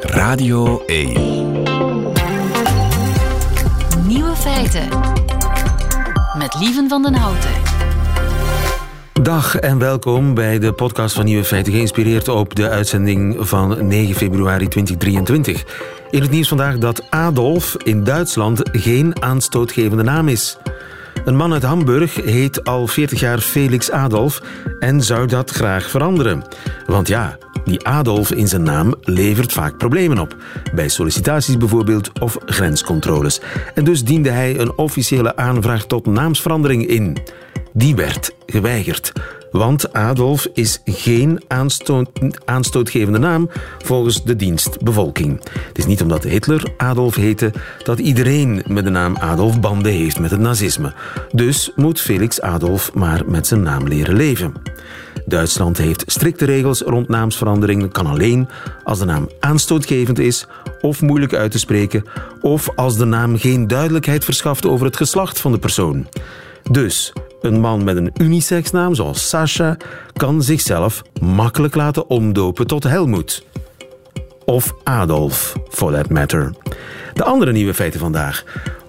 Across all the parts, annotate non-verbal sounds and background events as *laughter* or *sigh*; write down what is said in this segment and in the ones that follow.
Radio 1. Nieuwe feiten. Met Lieven van den Houten. Dag en welkom bij de podcast van Nieuwe Feiten, geïnspireerd op de uitzending van 9 februari 2023. In het nieuws vandaag dat Adolf in Duitsland geen aanstootgevende naam is. Een man uit Hamburg heet al 40 jaar Felix Adolf en zou dat graag veranderen. Want ja, die Adolf in zijn naam levert vaak problemen op. Bij sollicitaties bijvoorbeeld of grenscontroles. En dus diende hij een officiële aanvraag tot naamsverandering in. Die werd geweigerd. Want Adolf is geen aanstoot, aanstootgevende naam volgens de dienst bevolking. Het is niet omdat Hitler Adolf heette dat iedereen met de naam Adolf banden heeft met het nazisme. Dus moet Felix Adolf maar met zijn naam leren leven. Duitsland heeft strikte regels rond naamsverandering. kan alleen als de naam aanstootgevend is of moeilijk uit te spreken of als de naam geen duidelijkheid verschaft over het geslacht van de persoon. Dus een man met een unisexnaam, zoals Sasha, kan zichzelf makkelijk laten omdopen tot Helmoet. Of Adolf, for that matter. De andere nieuwe feiten vandaag.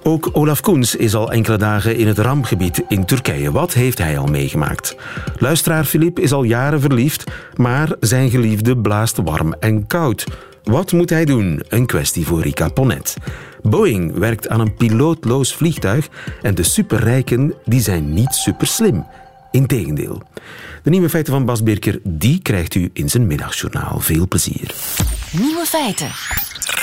Ook Olaf Koens is al enkele dagen in het rampgebied in Turkije. Wat heeft hij al meegemaakt? Luisteraar Filip is al jaren verliefd, maar zijn geliefde blaast warm en koud. Wat moet hij doen? Een kwestie voor Rika Ponet. Boeing werkt aan een pilootloos vliegtuig en de superrijken die zijn niet superslim. Integendeel. De nieuwe feiten van Bas Birker, die krijgt u in zijn middagjournaal. Veel plezier. Nieuwe feiten.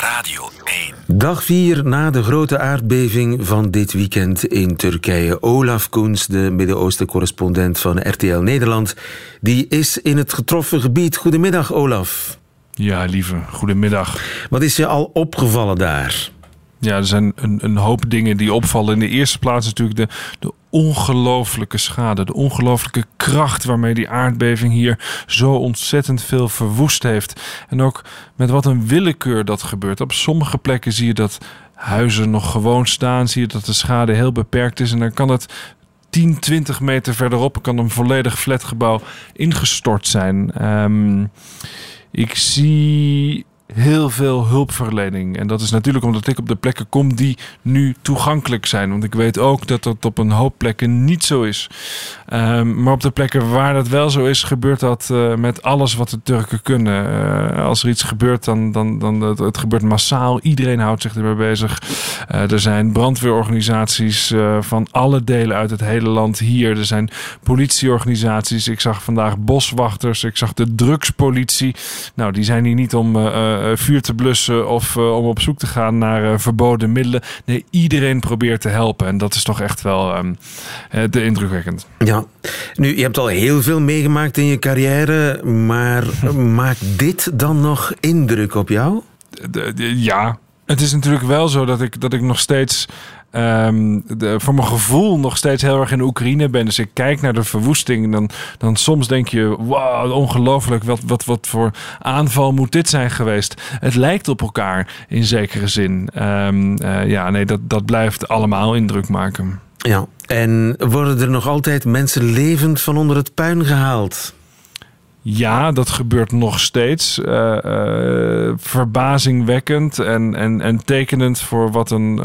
Radio 1. Dag 4 na de grote aardbeving van dit weekend in Turkije. Olaf Koens, de Midden-Oosten-correspondent van RTL Nederland, die is in het getroffen gebied. Goedemiddag, Olaf. Ja, lieve, goedemiddag. Wat is je al opgevallen daar? Ja, er zijn een, een hoop dingen die opvallen. In de eerste plaats natuurlijk de, de ongelooflijke schade, de ongelooflijke kracht waarmee die aardbeving hier zo ontzettend veel verwoest heeft. En ook met wat een willekeur dat gebeurt. Op sommige plekken zie je dat huizen nog gewoon staan, zie je dat de schade heel beperkt is en dan kan het 10, 20 meter verderop kan een volledig flatgebouw ingestort zijn. Um, ik zie heel veel hulpverlening. En dat is natuurlijk omdat ik op de plekken kom die nu toegankelijk zijn. Want ik weet ook dat dat op een hoop plekken niet zo is. Um, maar op de plekken waar dat wel zo is, gebeurt dat uh, met alles wat de Turken kunnen. Uh, als er iets gebeurt, dan, dan, dan het, gebeurt massaal. Iedereen houdt zich ermee bezig. Uh, er zijn brandweerorganisaties van alle delen uit het hele land hier. Er zijn politieorganisaties. Ik zag vandaag boswachters. Ik zag de drugspolitie. Nou, die zijn hier niet om vuur te blussen of uh, om op zoek te gaan naar uh, verboden middelen. Nee, iedereen probeert te helpen. En dat is toch echt wel um, de indrukwekkend. Ja, nu, je hebt al heel veel meegemaakt in je carrière, maar *laughs* maakt dit dan nog indruk op jou? Ja, het is natuurlijk wel zo dat ik, dat ik nog steeds um, voor mijn gevoel nog steeds heel erg in Oekraïne ben. Dus ik kijk naar de verwoesting. Dan, dan soms denk je, wow, ongelooflijk. Wat, wat, wat voor aanval moet dit zijn geweest? Het lijkt op elkaar in zekere zin. Um, uh, ja, nee, dat, dat blijft allemaal indruk maken. Ja, en worden er nog altijd mensen levend van onder het puin gehaald? Ja, dat gebeurt nog steeds. Uh, uh, verbazingwekkend en, en, en tekenend voor wat een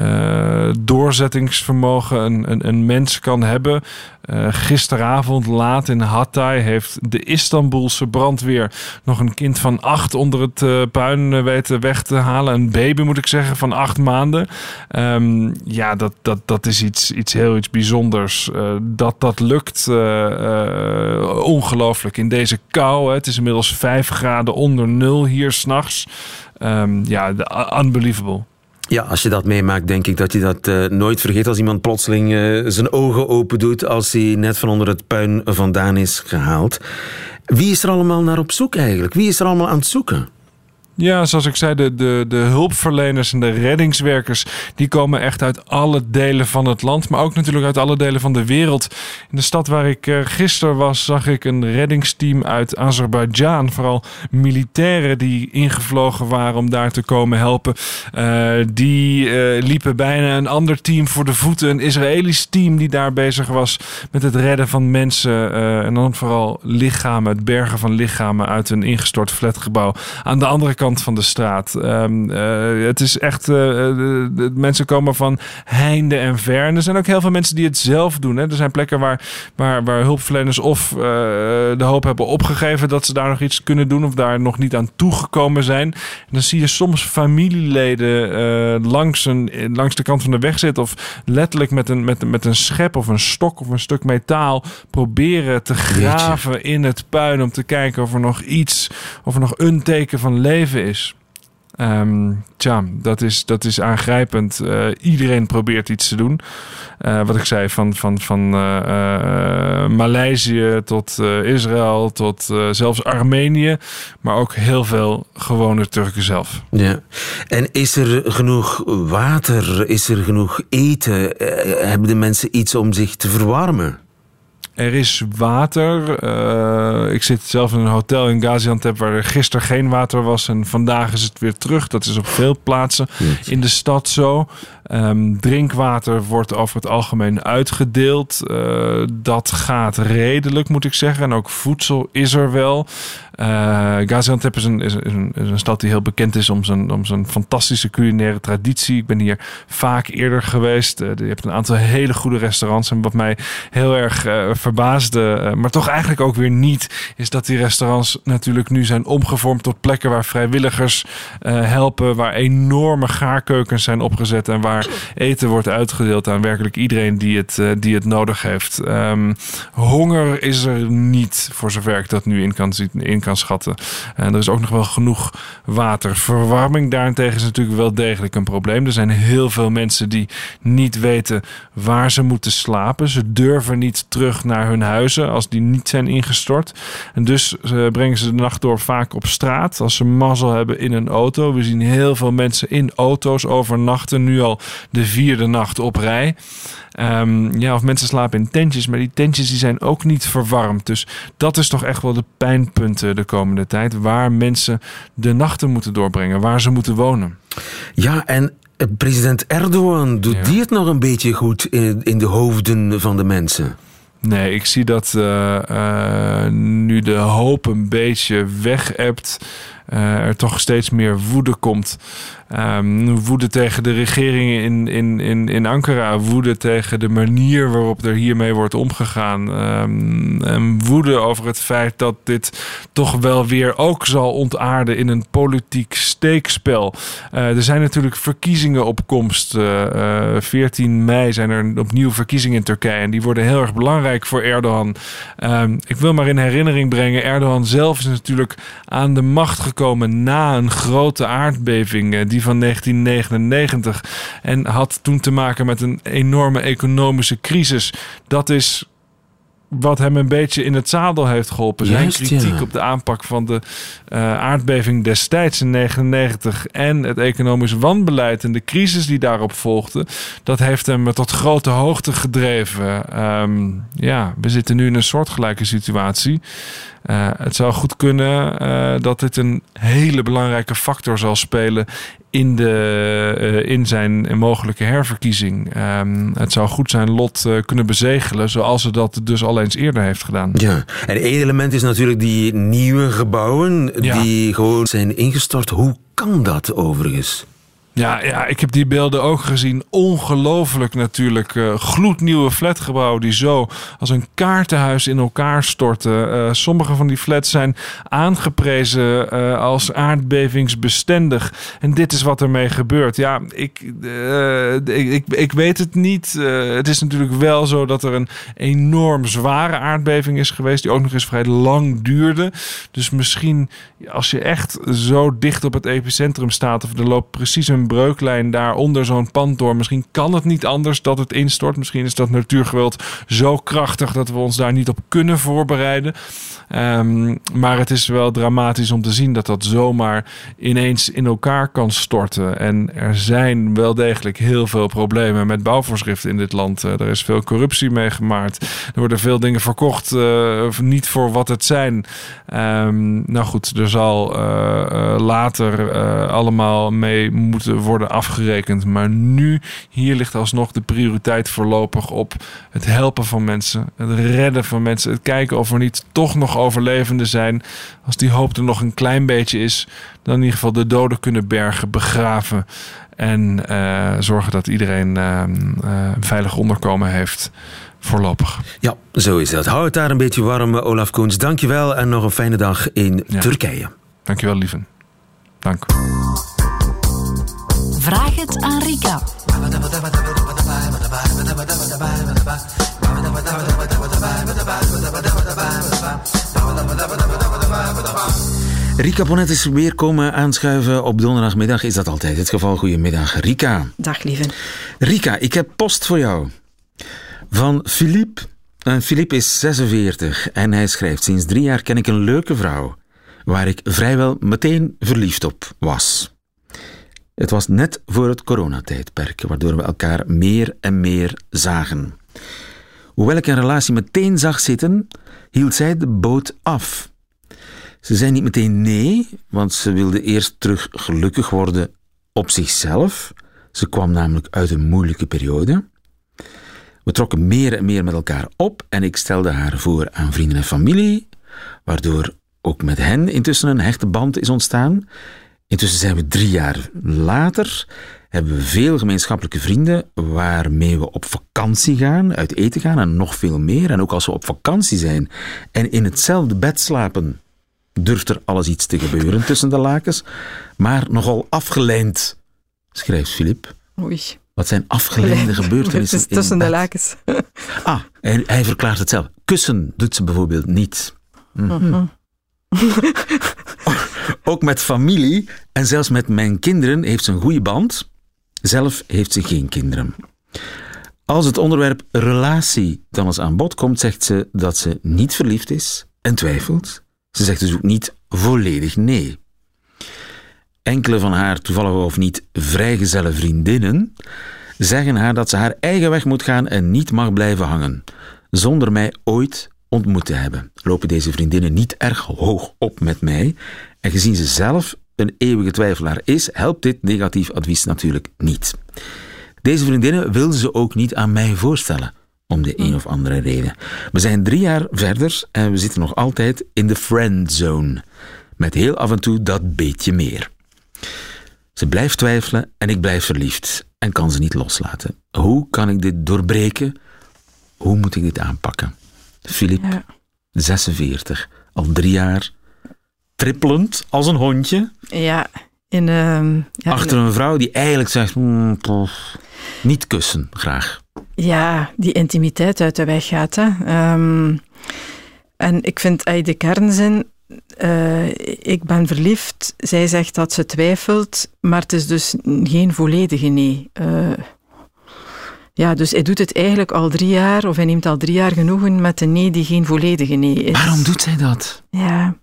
uh, doorzettingsvermogen een, een mens kan hebben. Uh, gisteravond laat in Hatay heeft de Istanbulse brandweer nog een kind van acht onder het uh, puin uh, weten weg te halen. Een baby moet ik zeggen van acht maanden. Um, ja, dat, dat, dat is iets, iets heel iets bijzonders. dat dat lukt, ongelooflijk. In deze kou, hè, het is inmiddels vijf graden onder nul hier s'nachts. Um, ja, unbelievable. Ja, als je dat meemaakt, denk ik dat je dat uh, nooit vergeet als iemand plotseling uh, zijn ogen open doet als hij net van onder het puin vandaan is gehaald. Wie is er allemaal naar op zoek eigenlijk? Wie is er allemaal aan het zoeken? Ja, zoals ik zei, de, de, de hulpverleners en de reddingswerkers... die komen echt uit alle delen van het land... maar ook natuurlijk uit alle delen van de wereld. In de stad waar ik uh, gisteren was... zag ik een reddingsteam uit Azerbeidzjan. Vooral militairen die ingevlogen waren om daar te komen helpen. Uh, die uh, liepen bijna een ander team voor de voeten. Een Israëlisch team die daar bezig was... met het redden van mensen... en dan vooral lichamen, het bergen van lichamen... uit een ingestort flatgebouw. Aan de andere kant van de straat. Um, uh, het is echt, uh, de, mensen komen van heinde en ver. er zijn ook heel veel mensen die het zelf doen. Hè. Er zijn plekken waar, waar, waar hulpverleners of uh, de hoop hebben opgegeven dat ze daar nog iets kunnen doen of daar nog niet aan toegekomen zijn. En dan zie je soms familieleden langs, een, langs de kant van de weg zitten of letterlijk met een, met, met een schep of een stok of een stuk metaal proberen te graven in het puin om te kijken of er nog iets, of er nog een teken van leven is. Um, tja, dat is, dat is aangrijpend. Uh, iedereen probeert iets te doen. Uh, wat ik zei, van, van, van uh, Maleisië tot Israël tot zelfs Armenië. Maar ook heel veel gewone Turken zelf. Ja. En is er genoeg water? Is er genoeg eten? hebben de mensen iets om zich te verwarmen? Er is water. Uh, ik zit zelf in een hotel in Gaziantep waar er gisteren geen water was. En vandaag is het weer terug. Dat is op veel plaatsen in de stad zo. Um, drinkwater wordt over het algemeen uitgedeeld. Uh, dat gaat redelijk, moet ik zeggen. En ook voedsel is er wel. Uh, Gaziantep is een, een, stad die heel bekend is om zijn, om zijn fantastische culinaire traditie. Ik ben hier vaak eerder geweest. Uh, je hebt een aantal hele goede restaurants. En wat mij heel erg verbaasde, maar toch eigenlijk ook weer niet, is dat die restaurants natuurlijk nu zijn omgevormd tot plekken waar vrijwilligers helpen, waar enorme gaarkeukens zijn opgezet en waar eten wordt uitgedeeld aan werkelijk iedereen die het, die het nodig heeft. Um, honger is er niet, voor zover ik dat nu in kan. In kan schatten. En er is ook nog wel genoeg water. Verwarming daarentegen is natuurlijk wel degelijk een probleem. Er zijn heel veel mensen die niet weten waar ze moeten slapen. Ze durven niet terug naar hun huizen als die niet zijn ingestort. En dus uh, brengen ze de nacht door vaak op straat. Als ze mazzel hebben in een auto. We zien heel veel mensen in auto's overnachten. Nu al de vierde nacht op rij. Um, ja, of mensen slapen in tentjes, maar die tentjes die zijn ook niet verwarmd. Dus dat is toch echt wel de pijnpunten de komende tijd. Waar mensen de nachten moeten doorbrengen, waar ze moeten wonen. Ja, en president Erdogan, doet ja. die het nog een beetje goed in, in de hoofden van de mensen? Nee, ik zie dat uh, uh, nu de hoop een beetje weg hebt. Uh, er toch steeds meer woede komt. Um, woede tegen de regeringen in, in, in, in Ankara. Woede tegen de manier waarop er hiermee wordt omgegaan. Um, en woede over het feit dat dit toch wel weer ook zal ontaarden in een politiek steekspel. Uh, er zijn natuurlijk verkiezingen op komst. Uh, 14 mei zijn er opnieuw verkiezingen in Turkije. En die worden heel erg belangrijk voor Erdogan. Um, ik wil maar in herinnering brengen. Erdogan zelf is natuurlijk aan de macht gekomen na een grote aardbeving. Die van 1999. En had toen te maken met een enorme economische crisis. Dat is wat hem een beetje in het zadel heeft geholpen. Zijn kritiek ja. op de aanpak van de uh, aardbeving destijds in 99 en het economisch wanbeleid en de crisis die daarop volgde, dat heeft hem tot grote hoogte gedreven. Um, ja, we zitten nu in een soortgelijke situatie. Uh, het zou goed kunnen uh, dat dit een hele belangrijke factor zal spelen in, de, uh, in zijn mogelijke herverkiezing. Um, het zou goed zijn lot kunnen bezegelen, zoals ze dat dus al eens eerder heeft gedaan. Ja, en één element is natuurlijk die nieuwe gebouwen ja. die gewoon zijn ingestort. Hoe kan dat overigens? Ja, ja, ik heb die beelden ook gezien. Ongelooflijk natuurlijk. Uh, gloednieuwe flatgebouwen die zo als een kaartenhuis in elkaar storten. Uh, sommige van die flats zijn aangeprezen uh, als aardbevingsbestendig. En dit is wat ermee gebeurt. Ja, ik, ik, ik, ik, weet het niet. het is natuurlijk wel zo dat er een enorm zware aardbeving is geweest. Die ook nog eens vrij lang duurde. Dus misschien als je echt zo dicht op het epicentrum staat... of er loopt precies een breuklijn daar onder zo'n pand door. Misschien kan het niet anders dat het instort. Misschien is dat natuurgeweld zo krachtig dat we ons daar niet op kunnen voorbereiden. Ehm, maar het is wel dramatisch om te zien dat dat zomaar ineens in elkaar kan storten. En er zijn wel degelijk heel veel problemen met bouwvoorschriften in dit land. Eh, er is veel corruptie meegemaakt. Er worden veel dingen verkocht, uh, niet voor wat het zijn. Um, nou goed, er zal uh, later allemaal mee moeten worden afgerekend. Maar nu, hier ligt alsnog de prioriteit voorlopig op het helpen van mensen, het redden van mensen, het kijken of er niet toch nog overlevenden zijn. Als die hoop er nog een klein beetje is, dan in ieder geval de doden kunnen bergen, begraven. En uh, zorgen dat iedereen uh, uh, een veilig onderkomen heeft. Voorlopig. Ja, zo is dat. Hou het daar een beetje warm, Olaf Koens. Dankjewel en nog een fijne dag in ja. Turkije. Dankjewel, lieven. Dank. Vraag het aan Rika. Rika Bonnet is weer komen aanschuiven op donderdagmiddag. Is dat altijd het geval? Goedemiddag, Rika. Dag, lieve. Rika, ik heb post voor jou. Van Philippe. Uh, Philippe is 46 en hij schrijft: Sinds drie jaar ken ik een leuke vrouw. Waar ik vrijwel meteen verliefd op was. Het was net voor het coronatijdperk, waardoor we elkaar meer en meer zagen. Hoewel ik een relatie meteen zag zitten, hield zij de boot af. Ze zei niet meteen nee, want ze wilde eerst terug gelukkig worden op zichzelf. Ze kwam namelijk uit een moeilijke periode. We trokken meer en meer met elkaar op en ik stelde haar voor aan vrienden en familie, waardoor ook met hen intussen een hechte band is ontstaan. Intussen zijn we drie jaar later, hebben we veel gemeenschappelijke vrienden waarmee we op vakantie gaan, uit eten gaan en nog veel meer. En ook als we op vakantie zijn en in hetzelfde bed slapen, durft er alles iets te gebeuren tussen de lakens, maar nogal afgeleid, schrijft Filip. Oei. Wat zijn afgeleide *laughs* gebeurtenissen tussen de lakens. *laughs* ah, hij verklaart het zelf. Kussen doet ze bijvoorbeeld niet. Mm *laughs* Ook met familie en zelfs met mijn kinderen heeft ze een goede band. Zelf heeft ze geen kinderen. Als het onderwerp relatie dan eens aan bod komt, zegt ze dat ze niet verliefd is en twijfelt. Ze zegt dus ook niet volledig nee. Enkele van haar toevallig of niet vrijgezelle vriendinnen zeggen haar dat ze haar eigen weg moet gaan en niet mag blijven hangen, zonder mij ooit ontmoet te hebben. Lopen deze vriendinnen niet erg hoog op met mij en gezien ze zelf een eeuwige twijfelaar is, helpt dit negatief advies natuurlijk niet. Deze vriendinnen wilden ze ook niet aan mij voorstellen, om de een of andere reden. We zijn drie jaar verder en we zitten nog altijd in de friendzone, met heel af en toe dat beetje meer. Ze blijft twijfelen en ik blijf verliefd en kan ze niet loslaten. Hoe kan ik dit doorbreken? Hoe moet ik dit aanpakken? Filip, ja. 46, al drie jaar, trippelend als een hondje. Ja, in, uh, ja, Achter een vrouw die eigenlijk zegt, mm, niet kussen, graag. Ja, die intimiteit uit de weg gaat. Hè. Um, en ik vind de kernzin uh, ik ben verliefd. Zij zegt dat ze twijfelt, maar het is dus geen volledige nee. Uh, ja, dus hij doet het eigenlijk al drie jaar, of hij neemt al drie jaar genoegen met een nee die geen volledige nee is. Waarom doet zij dat? Ja.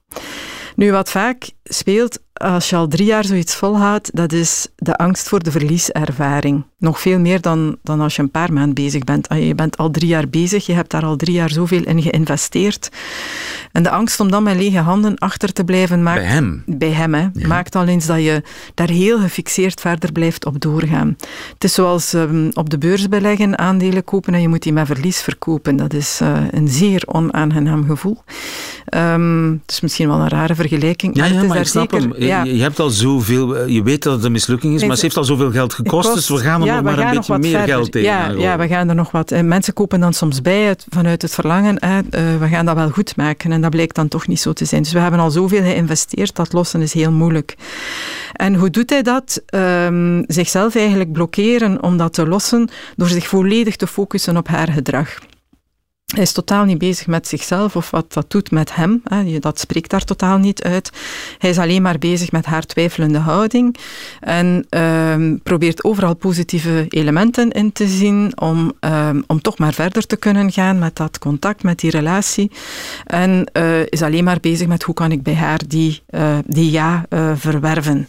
Nu, wat vaak speelt als je al drie jaar zoiets volhoudt, dat is de angst voor de verlieservaring. Nog veel meer dan, dan als je een paar maanden bezig bent. Je bent al drie jaar bezig, je hebt daar al drie jaar zoveel in geïnvesteerd. En de angst om dan met lege handen achter te blijven maakt... Bij hem? Bij hem, hè. Maakt al eens dat je daar heel gefixeerd verder blijft op doorgaan. Het is zoals um, op de beurs beleggen, aandelen kopen en je moet die met verlies verkopen. Dat is uh, een zeer onaangenaam gevoel. Um, het is misschien wel een rare vergelijking. Ja, maar, ja, het is maar zeker, hem. Ja. Je hebt al zoveel... Je weet dat het een mislukking is, maar ze heeft al zoveel geld gekost, kost, dus we gaan er ja, nog maar een beetje meer verder. geld tegen. Ja, ja, we gaan er nog wat... Mensen kopen dan soms bij het, vanuit het verlangen, hè, uh, we gaan dat wel goed maken. En dat blijkt dan toch niet zo te zijn. Dus we hebben al zoveel geïnvesteerd, dat lossen is heel moeilijk. En hoe doet hij dat? Um, zichzelf eigenlijk blokkeren om dat te lossen door zich volledig te focussen op haar gedrag. Hij is totaal niet bezig met zichzelf of wat dat doet met hem. Dat spreekt daar totaal niet uit. Hij is alleen maar bezig met haar twijfelende houding en ehm, probeert overal positieve elementen in te zien om, ehm, om toch maar verder te kunnen gaan met dat contact, met die relatie. En uh, is alleen maar bezig met hoe kan ik bij haar die, uh, die ja uh, verwerven.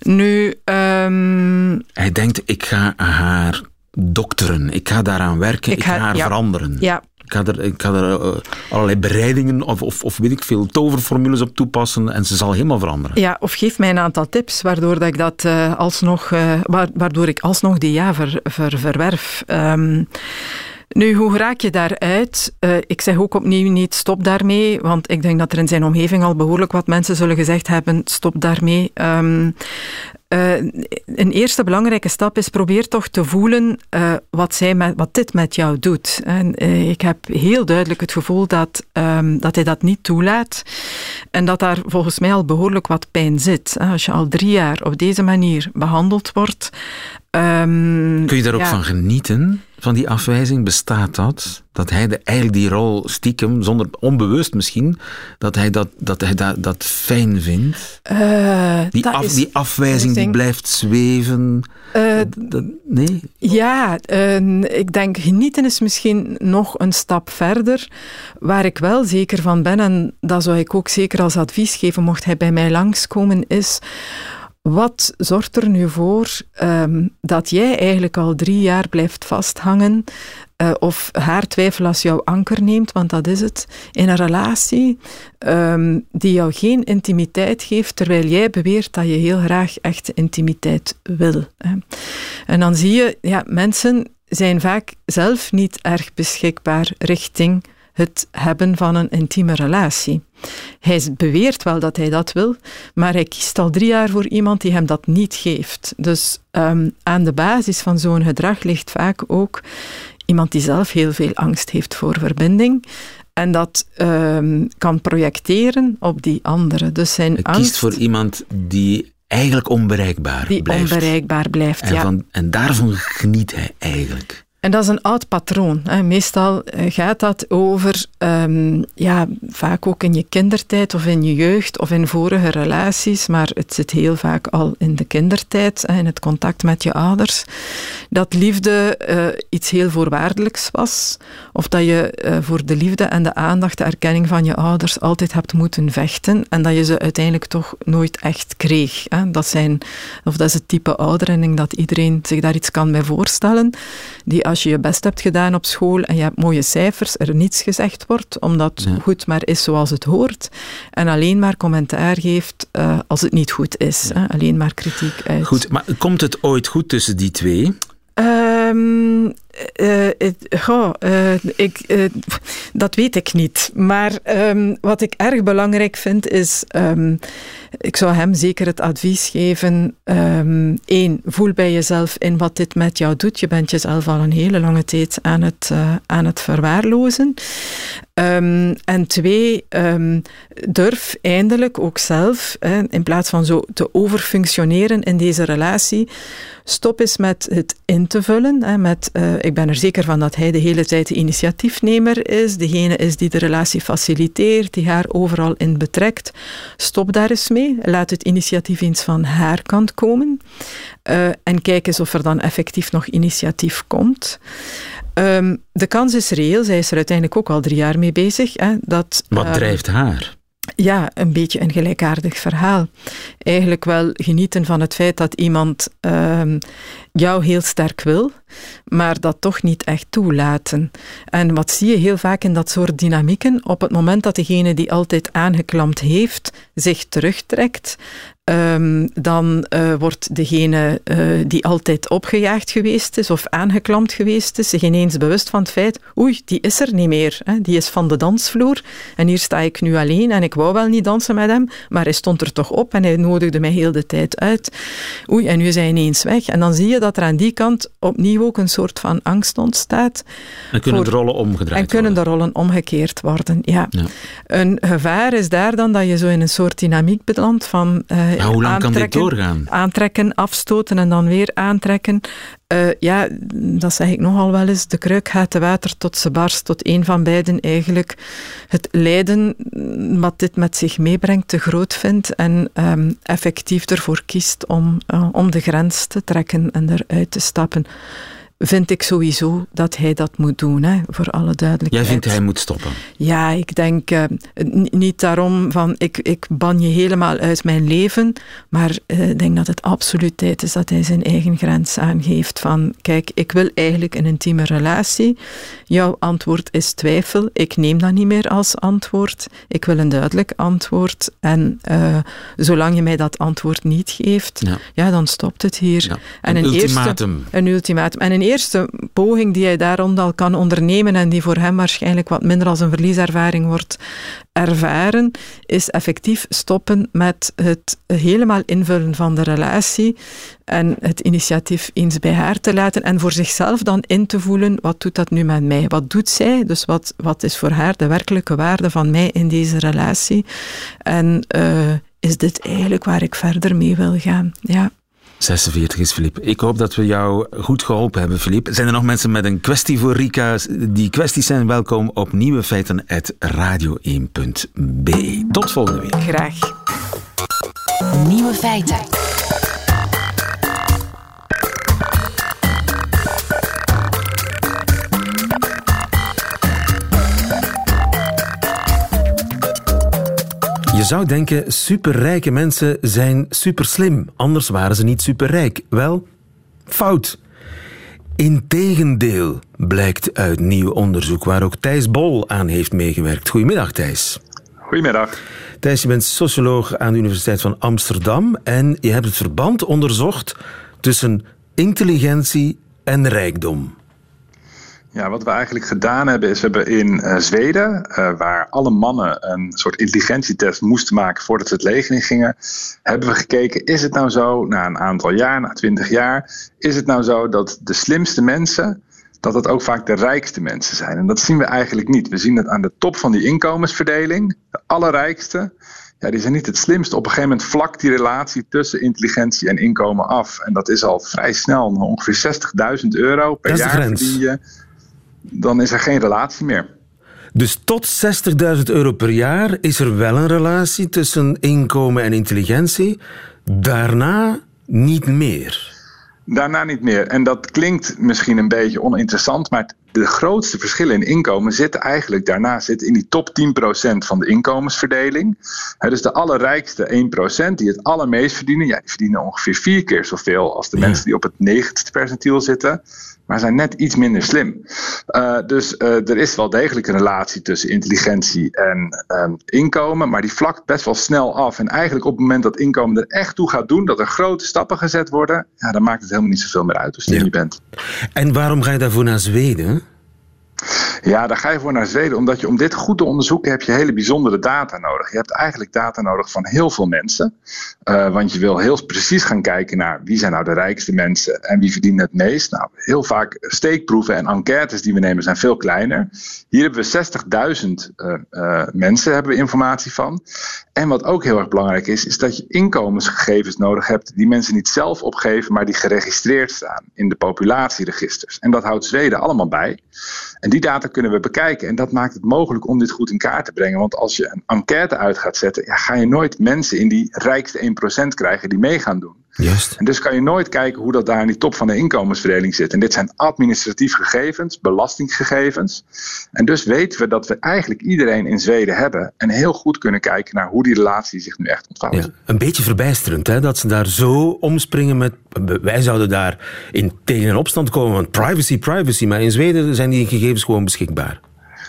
Nu... Um, hij denkt, ik ga haar dokteren. Ik ga daaraan werken, ik, ga, haar ja, veranderen. Ja. Ik ga er, ik ga er uh, allerlei bereidingen of, of, of, weet ik veel toverformules op toepassen en ze zal helemaal veranderen. Ja, of geef mij een aantal tips waardoor, dat ik, dat, uh, alsnog, uh, waardoor ik alsnog die ja ver, ver, verwerf. Um, nu, hoe raak je daaruit? Uh, ik zeg ook opnieuw niet stop daarmee, want ik denk dat er in zijn omgeving al behoorlijk wat mensen zullen gezegd hebben stop daarmee. Um, uh, een eerste belangrijke stap is probeer toch te voelen uh, wat, zij met, wat dit met jou doet. En, ik heb heel duidelijk het gevoel dat, um, dat hij dat niet toelaat en dat daar volgens mij al behoorlijk wat pijn zit. Als je al drie jaar op deze manier behandeld wordt. Um, Kun je daar ook ja. van genieten? Van die afwijzing bestaat dat? Dat hij de, eigenlijk die rol stiekem, zonder onbewust misschien, dat hij dat, dat, hij dat, dat fijn vindt? Uh, die, dat af, is, die afwijzing die blijft zweven? Uh, dat, nee? Ja, uh, ik denk genieten is misschien nog een stap verder. Waar ik wel zeker van ben, en dat zou ik ook zeker als advies geven, mocht hij bij mij langskomen, is wat zorgt er nu voor um, dat jij eigenlijk al drie jaar blijft vasthangen uh, of haar twijfel als jouw anker neemt, want dat is het, in een relatie um, die jou geen intimiteit geeft, terwijl jij beweert dat je heel graag echte intimiteit wil. En dan zie je, ja, mensen zijn vaak zelf niet erg beschikbaar richting het hebben van een intieme relatie. Hij beweert wel dat hij dat wil, maar hij kiest al drie jaar voor iemand die hem dat niet geeft. Dus um, aan de basis van zo'n gedrag ligt vaak ook iemand die zelf heel veel angst heeft voor verbinding. En dat um, kan projecteren op die andere. Dus zijn hij angst, kiest voor iemand die eigenlijk onbereikbaar die blijft. onbereikbaar blijft, en, ja. van, en daarvan geniet hij eigenlijk. En dat is een oud patroon. Hè. Meestal gaat dat over, um, ja, vaak ook in je kindertijd of in je jeugd of in vorige relaties, maar het zit heel vaak al in de kindertijd, in het contact met je ouders, dat liefde uh, iets heel voorwaardelijks was, of dat je uh, voor de liefde en de aandacht, de erkenning van je ouders altijd hebt moeten vechten en dat je ze uiteindelijk toch nooit echt kreeg. Hè. Dat, zijn, of dat is het type ouder, en ik denk dat iedereen zich daar iets kan bij voorstellen, die je je best hebt gedaan op school en je hebt mooie cijfers, er niets gezegd wordt, omdat Ja. goed maar is zoals het hoort. En alleen maar commentaar geeft uh, als het niet goed is. Hè? Alleen maar kritiek uit. Goed, maar komt het ooit goed tussen die twee? Um, uh, goh, uh, ik, dat weet ik niet. Maar um, wat ik erg belangrijk vind is. Um, ik zou hem zeker het advies geven. Eén, voel bij jezelf in wat dit met jou doet. Je bent jezelf al een hele lange tijd aan het, aan het verwaarlozen. en twee, durf eindelijk ook zelf, in plaats van zo te overfunctioneren in deze relatie, stop eens met het in te vullen. Met, uh, ik ben er zeker van dat hij de hele tijd de initiatiefnemer is, degene is die de relatie faciliteert, die haar overal in betrekt. Stop daar eens mee. Laat het initiatief eens van haar kant komen. Uh, en kijk eens of er dan effectief nog initiatief komt. Um, de kans is reëel, zij is er uiteindelijk ook al drie jaar mee bezig. Hè, dat, Wat uh, drijft haar? Ja, een beetje een gelijkaardig verhaal. Eigenlijk wel genieten van het feit dat iemand uh, jou heel sterk wil, maar dat toch niet echt toelaten. En wat zie je heel vaak in dat soort dynamieken? Op het moment dat degene die altijd aangeklampt heeft zich terugtrekt, Um, dan uh, wordt degene uh, die altijd opgejaagd geweest is of aangeklampt geweest is, zich ineens bewust van het feit, oei, die is er niet meer. Hè? Die is van de dansvloer en hier sta ik nu alleen en ik wou wel niet dansen met hem, maar hij stond er toch op en hij nodigde mij heel de tijd uit. Oei, en nu is hij ineens weg. En dan zie je dat er aan die kant opnieuw ook een soort van angst ontstaat. En kunnen voor, de rollen omgedraaid En kunnen worden. de rollen omgekeerd worden, ja. ja. Een gevaar is daar dan dat je zo in een soort dynamiek belandt van... Uh, ja, hoe lang kan dit doorgaan? Aantrekken, afstoten en dan weer aantrekken. Uh, ja, dat zeg ik nogal wel eens. De kruik gaat te water tot ze barst, tot een van beiden eigenlijk het lijden wat dit met zich meebrengt te groot vindt en um, effectief ervoor kiest om, uh, om de grens te trekken en eruit te stappen vind ik sowieso dat hij dat moet doen, hè, voor alle duidelijkheid. Jij vindt hij moet stoppen? Ja, ik denk uh, niet daarom van ik, ik ban je helemaal uit mijn leven, maar uh, ik denk dat het absoluut tijd is dat hij zijn eigen grens aangeeft van kijk, ik wil eigenlijk een intieme relatie. Jouw antwoord is twijfel. Ik neem dat niet meer als antwoord. Ik wil een duidelijk antwoord. En uh, zolang je mij dat antwoord niet geeft, ja, ja dan stopt het hier. Ja. En een, een ultimatum. Eerste, een ultimatum. En een eerste poging die hij daar al kan ondernemen en die voor hem waarschijnlijk wat minder als een verlieservaring wordt ervaren, is effectief stoppen met het helemaal invullen van de relatie en het initiatief eens bij haar te laten en voor zichzelf dan in te voelen, wat doet dat nu met mij? Wat doet zij? Dus wat, wat is voor haar de werkelijke waarde van mij in deze relatie? En uh, is dit eigenlijk waar ik verder mee wil gaan? Ja. 46 is Filip. Ik hoop dat we jou goed geholpen hebben, Filip. Zijn er nog mensen met een kwestie voor Rika? Die kwesties zijn welkom op nieuwefeiten.radio1.be. Tot volgende week. Graag. Nieuwe feiten. Zou denken, superrijke mensen zijn superslim, anders waren ze niet superrijk. Wel, fout. Integendeel blijkt uit nieuw onderzoek waar ook Thijs Bol aan heeft meegewerkt. Goedemiddag Thijs. Goedemiddag. Thijs, je bent socioloog aan de Universiteit van Amsterdam en je hebt het verband onderzocht tussen intelligentie en rijkdom. Ja, wat we eigenlijk gedaan hebben is, we hebben in uh, Zweden, uh, waar alle mannen een soort intelligentietest moesten maken voordat ze het leger in gingen, hebben we gekeken, is het nou zo, na een aantal jaar, na twintig jaar, is het nou zo dat de slimste mensen, dat het ook vaak de rijkste mensen zijn? En dat zien we eigenlijk niet. We zien het aan de top van die inkomensverdeling, de allerrijkste, ja, die zijn niet het slimste. Op een gegeven moment vlakt die relatie tussen intelligentie en inkomen af. En dat is al vrij snel, ongeveer 60.000 euro per jaar verdien je dan is er geen relatie meer. Dus tot 60.000 euro per jaar is er wel een relatie tussen inkomen en intelligentie. Daarna niet meer. Daarna niet meer. En dat klinkt misschien een beetje oninteressant, maar de grootste verschillen in inkomen zitten eigenlijk daarna zitten in die top 10% van de inkomensverdeling. dus de allerrijkste 1% die het allermeest verdienen, ja, die verdienen ongeveer vier keer zoveel als de mensen die op het 90ste percentiel zitten maar zijn net iets minder slim. Uh, dus uh, er is wel degelijk een relatie tussen intelligentie en um, inkomen, maar die vlakt best wel snel af. En eigenlijk op het moment dat inkomen er echt toe gaat doen, dat er grote stappen gezet worden, ja, dan maakt het helemaal niet zoveel meer uit hoe slim ja. je bent. En waarom ga je daarvoor naar Zweden? Ja, daar ga je voor naar Zweden, omdat je om dit goed te onderzoeken heb je hele bijzondere data nodig. Je hebt eigenlijk data nodig van heel veel mensen, uh, want je wil heel precies gaan kijken naar wie zijn nou de rijkste mensen en wie verdienen het meest. Nou, heel vaak steekproeven en enquêtes die we nemen zijn veel kleiner. Hier hebben we 60.000 uh, uh, mensen hebben we informatie van. En wat ook heel erg belangrijk is, is dat je inkomensgegevens nodig hebt die mensen niet zelf opgeven, maar die geregistreerd staan in de populatieregisters. En dat houdt Zweden allemaal bij. En die data kunnen we bekijken. En dat maakt het mogelijk om dit goed in kaart te brengen. Want als je een enquête uit gaat zetten, ga je nooit mensen in die rijkste 1% krijgen die mee gaan doen. Juist. En dus kan je nooit kijken hoe dat daar in die top van de inkomensverdeling zit. En dit zijn administratief gegevens, belastinggegevens. En dus weten we dat we eigenlijk iedereen in Zweden hebben. En heel goed kunnen kijken naar hoe die relatie zich nu echt ontvouwt. Ja, een beetje verbijsterend hè, dat ze daar zo omspringen met. Wij zouden daar in tegen een opstand komen van privacy, privacy. Maar in Zweden zijn die gegevens gewoon beschikbaar.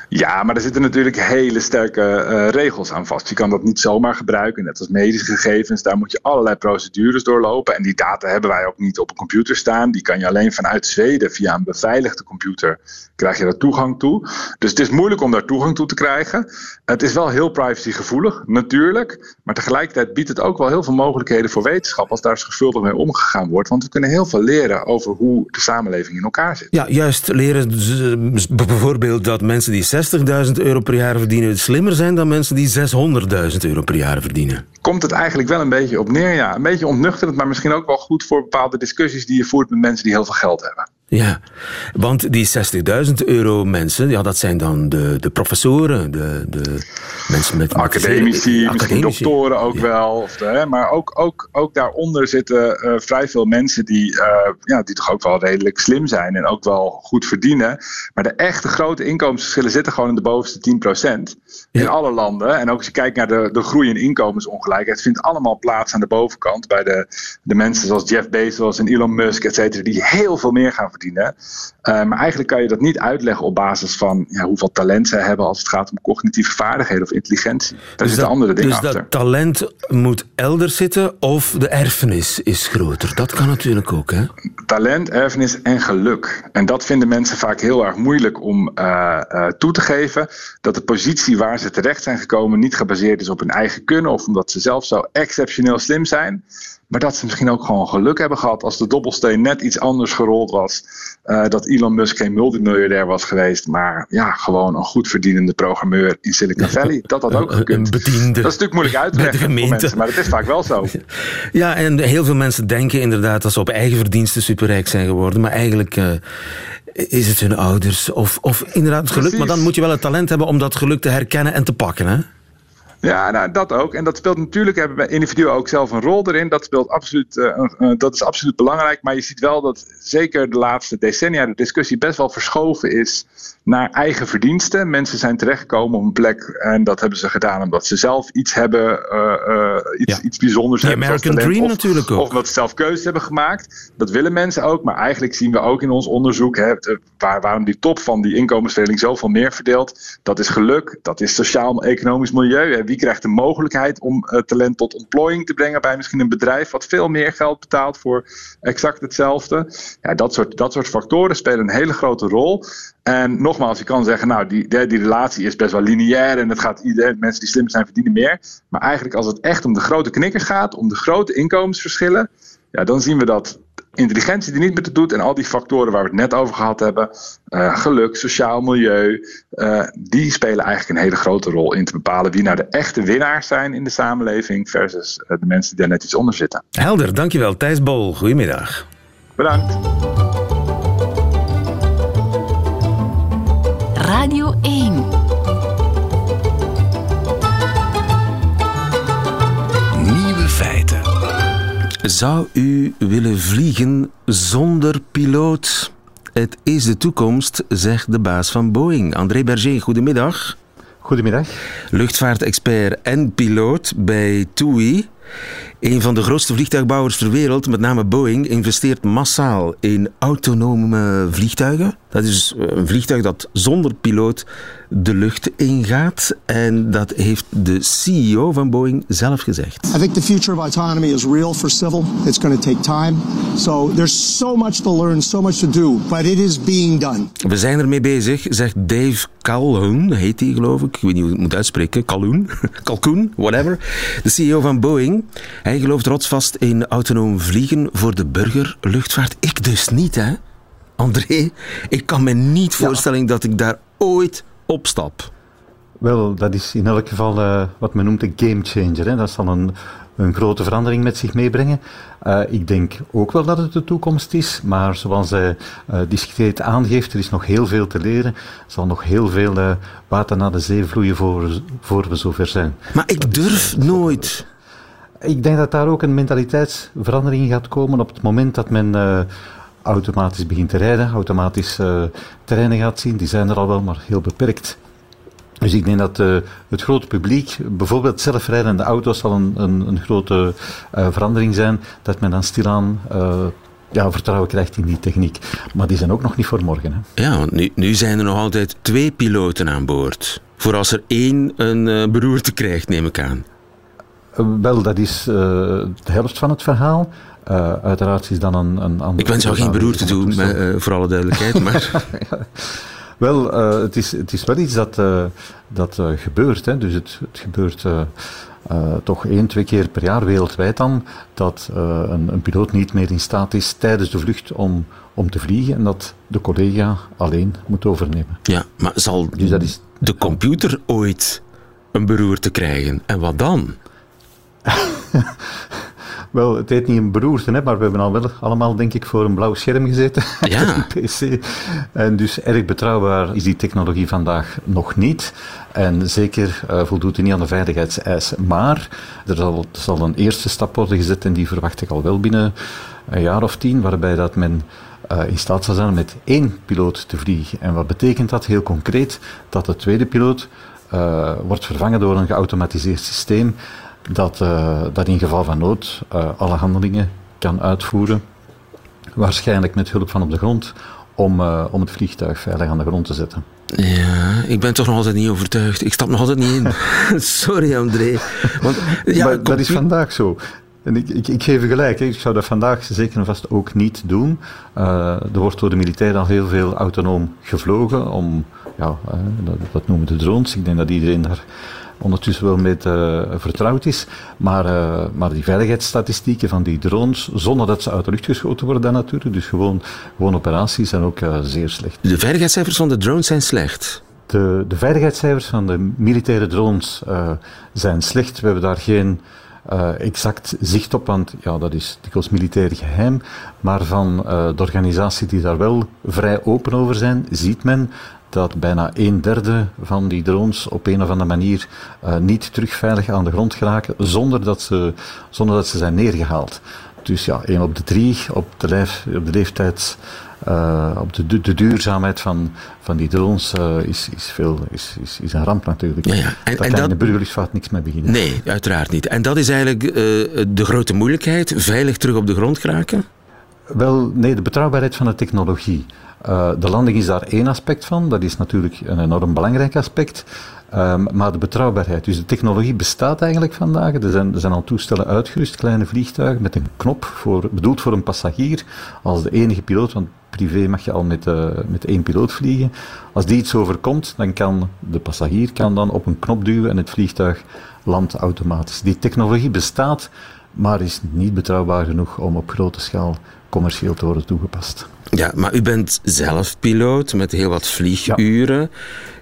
Ja, maar er zitten natuurlijk hele sterke uh, regels aan vast. Je kan dat niet zomaar gebruiken, net als medische gegevens. Daar moet je allerlei procedures doorlopen. En die data hebben wij ook niet op een computer staan. Die kan je alleen vanuit Zweden via een beveiligde computer krijg je daar toegang toe. Dus het is moeilijk om daar toegang toe te krijgen. Het is wel heel privacygevoelig, natuurlijk. Maar tegelijkertijd biedt het ook wel heel veel mogelijkheden voor wetenschap als daar zorgvuldig mee omgegaan wordt. Want we kunnen heel veel leren over hoe de samenleving in elkaar zit. Ja, juist leren bijvoorbeeld dat mensen die 60.000 euro per jaar verdienen slimmer zijn dan mensen die 600.000 euro per jaar verdienen? Komt het eigenlijk wel een beetje op neer, ja. Een beetje ontnuchterend, maar misschien ook wel goed voor bepaalde discussies die je voert met mensen die heel veel geld hebben. Ja, want die 60.000 euro mensen, ja, dat zijn dan de, de professoren, de, de mensen met... Academici, met, misschien doktoren ook wel. Of de, maar ook, ook, ook daaronder zitten uh, vrij veel mensen die, uh, ja, die toch ook wel redelijk slim zijn en ook wel goed verdienen. Maar de echte grote inkomensverschillen zitten gewoon in de bovenste 10% in alle landen. En ook als je kijkt naar de, de groei in inkomensongelijkheid, vindt allemaal plaats aan de bovenkant bij de, de mensen zoals Jeff Bezos en Elon Musk, et cetera, die heel veel meer gaan verdienen. Uh, maar eigenlijk kan je dat niet uitleggen op basis van ja, hoeveel talent zij hebben als het gaat om cognitieve vaardigheden of intelligentie. Daar dus zitten andere dingen dus achter. Dus dat talent moet elders zitten of de erfenis is groter. Dat kan natuurlijk ook, hè? Talent, erfenis en geluk. En dat vinden mensen vaak heel erg moeilijk om uh, uh, toe te geven. Dat de positie waar ze terecht zijn gekomen niet gebaseerd is op hun eigen kunnen of omdat ze zelf zo exceptioneel slim zijn. Maar dat ze misschien ook gewoon geluk hebben gehad als de dobbelsteen net iets anders gerold was. Uh, dat Elon Musk geen multimiljardair was geweest, maar ja, gewoon een goed verdienende programmeur in Silicon *laughs* Valley. Dat had ook gekund. Een bediende. Dat is natuurlijk moeilijk uit te *laughs* leggen voor mensen, maar het is vaak wel zo. *laughs* Ja, en heel veel mensen denken inderdaad dat ze op eigen verdiensten superrijk zijn geworden. Maar eigenlijk uh, is het hun ouders of, of inderdaad het geluk. Precies. Maar dan moet je wel het talent hebben om dat geluk te herkennen en te pakken, hè? Ja, nou, dat ook. En dat speelt natuurlijk, hebben individuen ook zelf een rol erin. Dat, speelt absoluut, uh, uh, dat is absoluut belangrijk. Maar je ziet wel dat zeker de laatste decennia de discussie best wel verschoven is naar eigen verdiensten. Mensen zijn terechtgekomen op een plek en dat hebben ze gedaan omdat ze zelf iets hebben, uh, iets, ja. iets bijzonders The hebben. American Dream of, natuurlijk ook. Of omdat ze zelf keuzes hebben gemaakt. Dat willen mensen ook. Maar eigenlijk zien we ook in ons onderzoek hè, waar, waarom die top van die inkomensverdeling zoveel meer verdeelt. Dat is geluk, dat is sociaal-economisch milieu. Hè. Wie krijgt de mogelijkheid om uh, talent tot ontplooiing te brengen bij misschien een bedrijf wat veel meer geld betaalt voor exact hetzelfde? Ja, dat soort, dat soort factoren spelen een hele grote rol. En nogmaals, je kan zeggen, nou, die, die, die relatie is best wel lineair en het gaat iedereen, mensen die slim zijn verdienen meer. Maar eigenlijk als het echt om de grote knikkers gaat, om de grote inkomensverschillen, ja, dan zien we dat intelligentie die niet meer te doet en al die factoren waar we het net over gehad hebben, uh, geluk, sociaal milieu, uh, die spelen eigenlijk een hele grote rol in te bepalen wie nou de echte winnaars zijn in de samenleving versus uh, de mensen die daar net iets onder zitten. Helder, dankjewel. Thijs Bol, goedemiddag. Bedankt. Zou u willen vliegen zonder piloot? Het is de toekomst, zegt de baas van Boeing. André Berger, goedemiddag. Goedemiddag. Luchtvaartexpert en piloot bij TUI. Een van de grootste vliegtuigbouwers ter wereld, met name Boeing, investeert massaal in autonome vliegtuigen. Dat is een vliegtuig dat zonder piloot de lucht ingaat. En dat heeft de CEO van Boeing zelf gezegd. I think the future of autonomy is real for civil. It's going to take time. So there's so much to learn, so much to do, but it is being done. We zijn ermee bezig, zegt Dave Calhoun, heet hij geloof ik. Ik weet niet hoe ik het moet uitspreken. Calhoun, *laughs* Calhoun, whatever. De CEO van Boeing. Hij gelooft rotsvast in autonoom vliegen voor de burgerluchtvaart. Ik dus niet, hè? André, ik kan me niet voorstellen ja. dat ik daar ooit opstap. Wel, dat is in elk geval uh, wat men noemt een gamechanger. Hè. Dat zal een, een grote verandering met zich meebrengen. Uh, ik denk ook wel dat het de toekomst is, maar zoals hij uh, discreet aangeeft, er is nog heel veel te leren. Er zal nog heel veel water naar de zee vloeien voor, voor we zover zijn. Maar ik durf nooit. Ik denk dat daar ook een mentaliteitsverandering gaat komen op het moment dat men uh, automatisch begint te rijden, automatisch uh, terreinen gaat zien. Die zijn er al wel, maar heel beperkt. Dus ik denk dat uh, het grote publiek, bijvoorbeeld zelfrijdende auto's, zal een, een, een grote verandering zijn. Dat men dan stilaan ja, vertrouwen krijgt in die techniek. Maar die zijn ook nog niet voor morgen. Hè. Ja, want nu, nu zijn er nog altijd twee piloten aan boord. Voor als er één een beroerte krijgt, neem ik aan. Wel, dat is uh, de helft van het verhaal. Uh, uiteraard is dan een, een. Ik wens jou geen beroerte doen, maar, uh, voor alle duidelijkheid. Maar... *laughs* ja. Wel, het, is, het is wel iets dat, dat gebeurt. Hè. Dus het, het gebeurt toch één, twee keer per jaar wereldwijd dan, dat een, een, piloot niet meer in staat is tijdens de vlucht om, om te vliegen en dat de collega alleen moet overnemen. Ja, maar zal dus dat is, de computer ooit een beroerte krijgen? En wat dan? *laughs* Wel, het heet niet een beroerte, hè, maar we hebben al wel allemaal, denk ik, voor een blauw scherm gezeten. *laughs* Ja. PC. En dus erg betrouwbaar is die technologie vandaag nog niet. En zeker uh, voldoet hij niet aan de veiligheidseisen. Maar er zal, zal een eerste stap worden gezet en die verwacht ik al wel binnen een jaar of tien, waarbij dat men uh, in staat zal zijn met één piloot te vliegen. En wat betekent dat heel concreet? Dat de tweede piloot uh, wordt vervangen door een geautomatiseerd systeem dat, uh, dat in geval van nood uh, alle handelingen kan uitvoeren, waarschijnlijk met hulp van op de grond, om, uh, om het vliegtuig veilig aan de grond te zetten. Ja, ik ben toch nog altijd niet overtuigd. Ik stap nog altijd niet in. *laughs* Sorry, André. Want, ja, maar dat is vandaag zo. En ik, ik, ik, geef u gelijk, ik zou dat vandaag zeker en vast ook niet doen. Uh, er wordt door de militairen al heel veel autonoom gevlogen om, ja, uh, dat, dat, noemen de drones. Ik denk dat iedereen daar ondertussen wel met uh, vertrouwd is. Maar, uh, maar die veiligheidsstatistieken van die drones, zonder dat ze uit de lucht geschoten worden dan natuurlijk, dus gewoon, gewoon operaties, zijn ook uh, zeer slecht. De veiligheidscijfers van de drones zijn slecht? De, de veiligheidscijfers van de militaire drones zijn slecht. We hebben daar geen... Uh, exact zicht op, want ja, dat is dikwijls militair geheim. Maar van uh, de organisatie die daar wel vrij open over zijn, ziet men dat bijna een derde van die drones op een of andere manier uh, niet terug veilig aan de grond geraken zonder dat ze, zonder dat ze zijn neergehaald. Dus ja, één op de drie op de, lijf, op de leeftijd, uh, op de, de, duurzaamheid van, van die drones uh, is, is, veel, is, is, is een ramp natuurlijk. Ja, ja. En, Daar en kan dat, de burgerluchtvaart niks mee beginnen. Nee, uiteraard niet. En dat is eigenlijk de grote moeilijkheid, veilig terug op de grond geraken? Wel, nee, de betrouwbaarheid van de technologie. Uh, de landing is daar één aspect van. Dat is natuurlijk een enorm belangrijk aspect. Um, maar de betrouwbaarheid. Dus de technologie bestaat eigenlijk vandaag. Er zijn, er zijn al toestellen uitgerust, kleine vliegtuigen met een knop voor, bedoeld voor een passagier. Als de enige piloot, want privé mag je al met, uh, met één piloot vliegen. Als die iets overkomt, dan kan de passagier kan dan op een knop duwen en het vliegtuig landt automatisch. Die technologie bestaat, maar is niet betrouwbaar genoeg om op grote schaal commercieel te worden toegepast. Ja, maar u bent zelf piloot met heel wat vlieguren. Ja.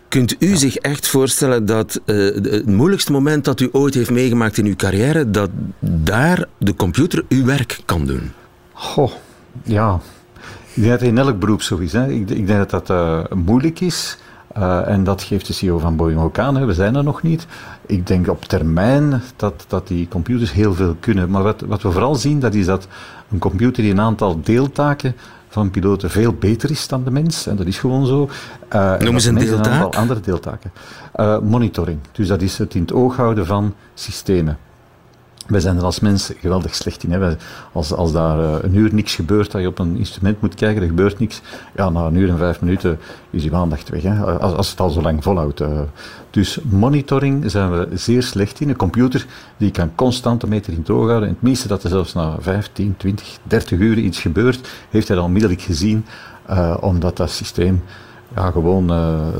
Kunt u ja. zich echt voorstellen dat uh, het moeilijkste moment dat u ooit heeft meegemaakt in uw carrière, dat daar de computer uw werk kan doen? Goh, ja. Ik denk dat in elk beroep zo is. Hè. Ik, ik, denk dat dat uh, moeilijk is. Uh, en dat geeft de CEO van Boeing ook aan. Hè. We zijn er nog niet. Ik denk op termijn dat, dat die computers heel veel kunnen. Maar wat, wat we vooral zien, dat is dat een computer die een aantal deeltaken van piloten veel beter is dan de mens. En dat is gewoon zo. Uh, Noem eens een deeltaak. Een aantal andere deeltaken. Uh, monitoring. Dus dat is het in het oog houden van systemen. Wij zijn er als mens geweldig slecht in. Hè. als, als daar uh, een uur niks gebeurt, dat je op een instrument moet kijken, er gebeurt niks. Ja, na een uur en vijf minuten is je aandacht weg. Hè. Als, als het al zo lang volhoudt. Uh. Dus monitoring zijn we zeer slecht in. Een computer die kan constant een meter in het oog houden. En het meeste dat er zelfs na 15, 20, 30 uur iets gebeurt, heeft hij al onmiddellijk gezien, uh, omdat dat systeem ja, gewoon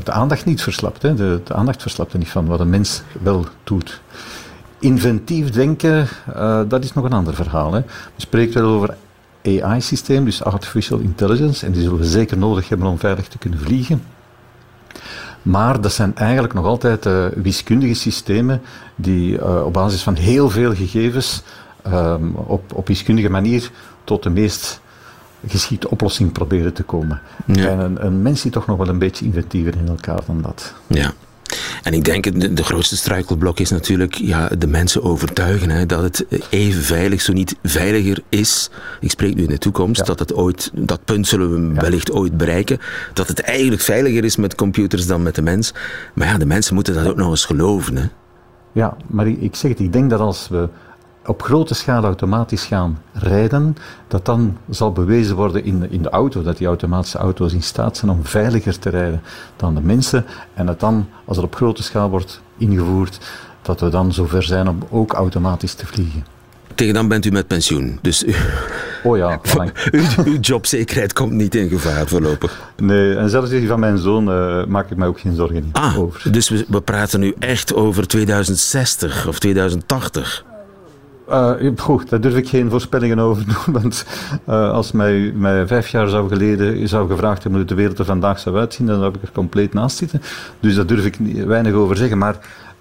de aandacht niet verslapt. Hè. De, de aandacht verslapt er niet van wat een mens wel doet. Inventief denken, uh, dat is nog een ander verhaal. Hè. We spreken wel over AI-systeem, dus Artificial Intelligence, en die zullen we zeker nodig hebben om veilig te kunnen vliegen. Maar dat zijn eigenlijk nog altijd uh, wiskundige systemen die uh, op basis van heel veel gegevens um, op, op wiskundige manier tot de meest geschiekte oplossing proberen te komen. Ja. En een, een mens zit toch nog wel een beetje inventiever in elkaar dan dat. Ja. En ik denk, de, de grootste struikelblok is natuurlijk ja, de mensen overtuigen hè, dat het even veilig, zo niet veiliger is. Ik spreek nu in de toekomst, ja. dat het ooit, dat punt zullen we ja. wellicht ooit bereiken. Dat het eigenlijk veiliger is met computers dan met de mens. Maar ja, de mensen moeten dat ook nog eens geloven. Hè. Ja, maar ik, ik zeg het, ik denk dat als we op grote schaal automatisch gaan rijden, dat dan zal bewezen worden in de, in de auto, dat die automatische auto's in staat zijn om veiliger te rijden dan de mensen. En dat dan, als het op grote schaal wordt ingevoerd, dat we dan zover zijn om ook automatisch te vliegen. Tegen dan bent u met pensioen. Dus u, Oh ja, *laughs* uw, uw jobzekerheid komt niet in gevaar voorlopig. Nee, en zelfs die van mijn zoon uh, maak ik mij ook geen zorgen ah, over. Dus we, we praten nu echt over 2060 of 2080? Uh, goed, daar durf ik geen voorspellingen over doen. *laughs* Want uh, als mij, mij vijf jaar zou geleden zou gevraagd hebben hoe de wereld er vandaag zou uitzien, dan zou ik er compleet naast zitten. Dus daar durf ik weinig over zeggen. Maar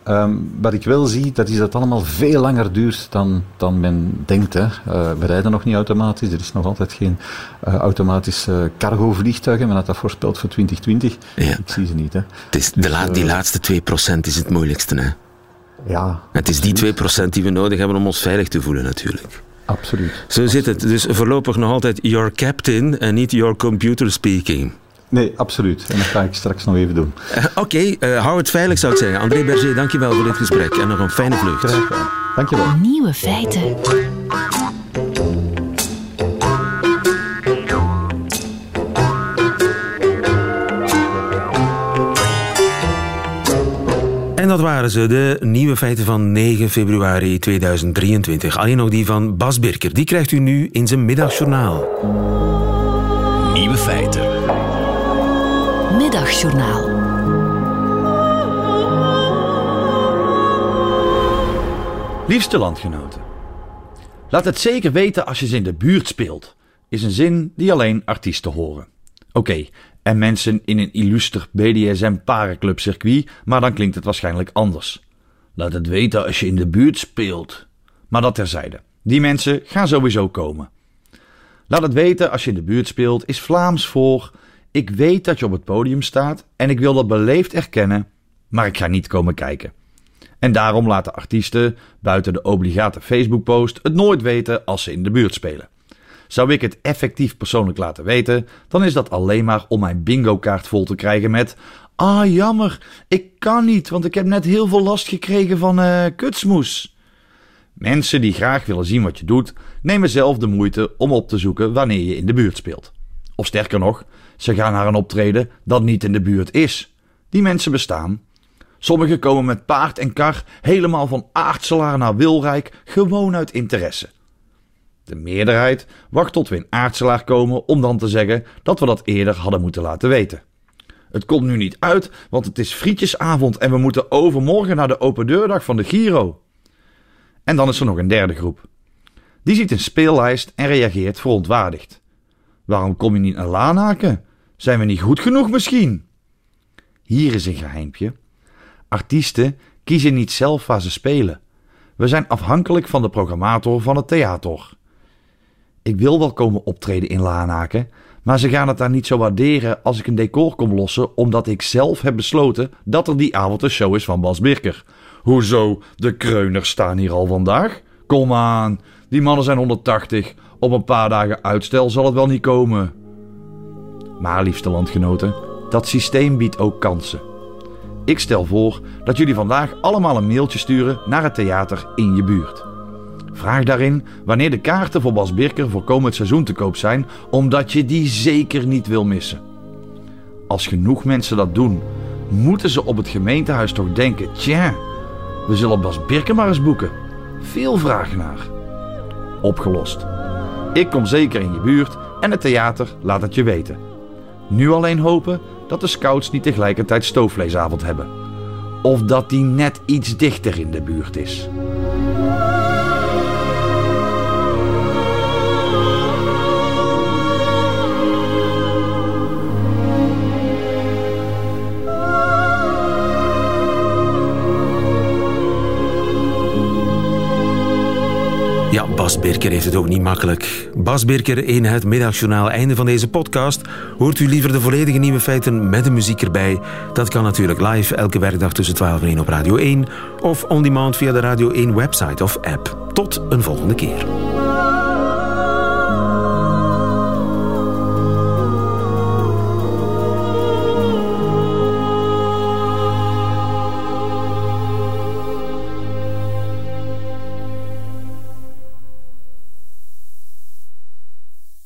um, wat ik wel zie, dat is dat het allemaal veel langer duurt dan, dan men denkt. Hè. Uh, we rijden nog niet automatisch. Er is nog altijd geen automatisch cargo-vliegtuigen. Men had dat voorspeld voor 2020. Ja. Ik zie ze niet. Hè. Het is de la die laatste 2% is het moeilijkste. Hè? Ja, het is die 2% die we nodig hebben om ons veilig te voelen natuurlijk. Absoluut. Zo zit het. Dus voorlopig nog altijd your captain en niet your computer speaking. Nee, absoluut. En dat ga ik straks nog even doen. Uh, Oké, okay, uh, hou het veilig zou ik zeggen. André Berger, dankjewel voor dit gesprek en nog een fijne vlucht. Dankjewel. Nieuwe feiten. En dat waren ze, de nieuwe feiten van 9 februari 2023. Alleen nog die van Bas Birker. Die krijgt u nu in zijn middagjournaal. Nieuwe feiten. Middagjournaal. Liefste landgenoten. Laat het zeker weten als je ze in de buurt speelt. Is een zin die alleen artiesten horen. Oké, en mensen in een illuster BDSM parenclub maar dan klinkt het waarschijnlijk anders. Laat het weten als je in de buurt speelt. Maar dat terzijde. Die mensen gaan sowieso komen. Laat het weten als je in de buurt speelt is Vlaams voor ik weet dat je op het podium staat en ik wil dat beleefd erkennen, maar ik ga niet komen kijken. En daarom laten artiesten buiten de obligate Facebook-post het nooit weten als ze in de buurt spelen. Zou ik het effectief persoonlijk laten weten, dan is dat alleen maar om mijn bingo-kaart vol te krijgen met: Ah, jammer, ik kan niet, want ik heb net heel veel last gekregen van uh, kutsmoes. Mensen die graag willen zien wat je doet, nemen zelf de moeite om op te zoeken wanneer je in de buurt speelt. Of sterker nog, ze gaan naar een optreden dat niet in de buurt is. Die mensen bestaan. Sommigen komen met paard en kar helemaal van Aartselaar naar Wilrijk gewoon uit interesse. De meerderheid wacht tot we in Aartselaar komen om dan te zeggen dat we dat eerder hadden moeten laten weten. Het komt nu niet uit, want het is frietjesavond en we moeten overmorgen naar de open deurdag van de Giro. En dan is er nog een derde groep. Die ziet een speellijst en reageert verontwaardigd. Waarom kom je niet naar Lanaken? Zijn we niet goed genoeg misschien? Hier is een geheimpje. Artiesten kiezen niet zelf waar ze spelen. We zijn afhankelijk van de programmator van het theater. Ik wil wel komen optreden in Lanaken, maar ze gaan het daar niet zo waarderen als ik een decor kom lossen, omdat ik zelf heb besloten dat er die avond een show is van Bas Birker. Hoezo? De kreuners staan hier al vandaag? Kom aan, die mannen zijn 180. Op een paar dagen uitstel zal het wel niet komen. Maar liefste landgenoten, dat systeem biedt ook kansen. Ik stel voor dat jullie vandaag allemaal een mailtje sturen naar het theater in je buurt. Vraag daarin wanneer de kaarten voor Bas Birker voor komend seizoen te koop zijn, omdat je die zeker niet wil missen. Als genoeg mensen dat doen, moeten ze op het gemeentehuis toch denken: tja, we zullen Bas Birker maar eens boeken. Veel vragen naar. Opgelost. Ik kom zeker in je buurt en het theater laat het je weten. Nu alleen hopen dat de scouts niet tegelijkertijd stoofvleesavond hebben. Of dat die net iets dichter in de buurt is. Bas Birker heeft het ook niet makkelijk. Bas Birker in het middagjournaal. Einde van deze podcast. Hoort u liever de volledige nieuwe feiten met de muziek erbij? Dat kan natuurlijk live elke werkdag tussen 12 en 1 op Radio 1 of on demand via de Radio 1 website of app. Tot een volgende keer.